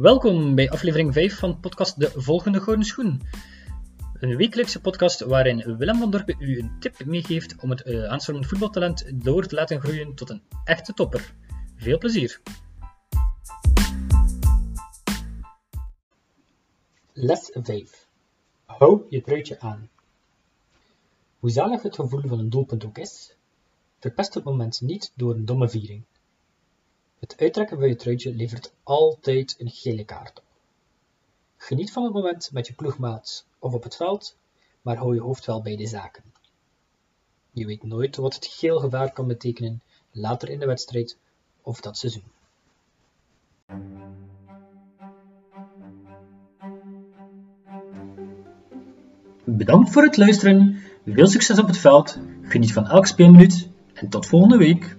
Welkom bij aflevering 5 van podcast De Volgende Gouden Schoen. Een wekelijkse podcast waarin Willem van Dorpen u een tip meegeeft om het uh, voetbaltalent door te laten groeien tot een echte topper. Veel plezier! Les 5. Hou je truitje aan. Hoe zalig het gevoel van een doelpunt ook is, verpest het moment niet door een domme viering. Het uittrekken van je truitje levert altijd een gele kaart op. Geniet van het moment met je ploegmaat of op het veld, maar hou je hoofd wel bij de zaken. Je weet nooit wat het geel gevaar kan betekenen later in de wedstrijd of dat seizoen. Bedankt voor het luisteren, veel succes op het veld, geniet van elk speelminuut en tot volgende week.